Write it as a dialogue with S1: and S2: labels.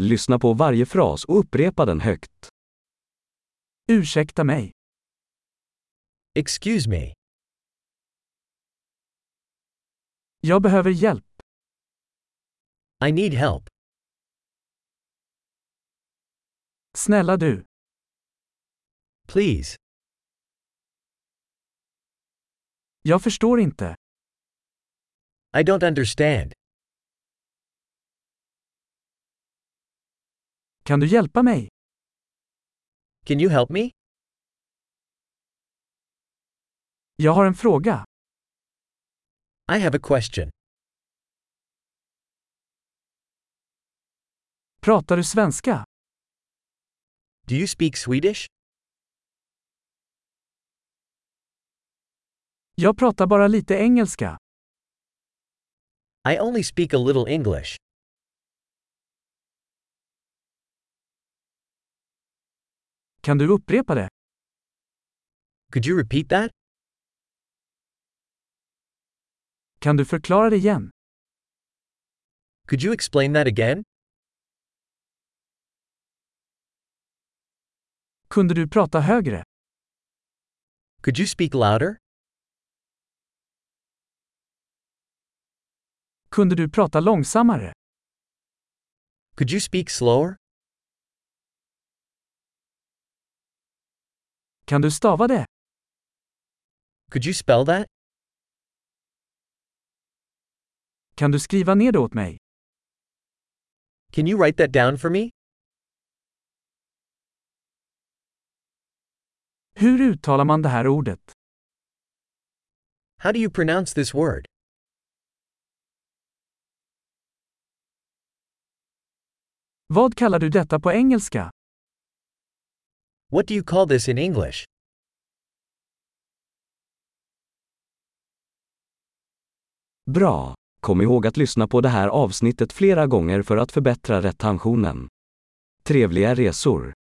S1: Lyssna på varje fras och upprepa den högt.
S2: Ursäkta mig.
S3: Excuse me.
S2: Jag behöver hjälp.
S3: I need help.
S2: Snälla du.
S3: Please.
S2: Jag förstår inte.
S3: I don't understand.
S2: Kan du hjälpa mig?
S3: Can you help me?
S2: Jag har en fråga.
S3: I have a question.
S2: Pratar du svenska?
S3: Do you speak Swedish?
S2: Jag pratar bara lite engelska.
S3: I only speak a little English.
S2: Kan du upprepa det?
S3: Could you repeat that?
S2: Kan du förklara det igen?
S3: Could you explain that again?
S2: Kunde du prata högre?
S3: Could you speak louder?
S2: Kunde du prata långsammare?
S3: Could you speak slower?
S2: Kan du stava det?
S3: Could you spell that?
S2: Kan du skriva ner det åt mig?
S3: Can you write that down for me?
S2: Hur uttalar man det här ordet?
S3: How do you pronounce this word?
S2: Vad kallar du detta på engelska?
S3: What do you call this in English?
S1: Bra! Kom ihåg att lyssna på det här avsnittet flera gånger för att förbättra retentionen. Trevliga resor!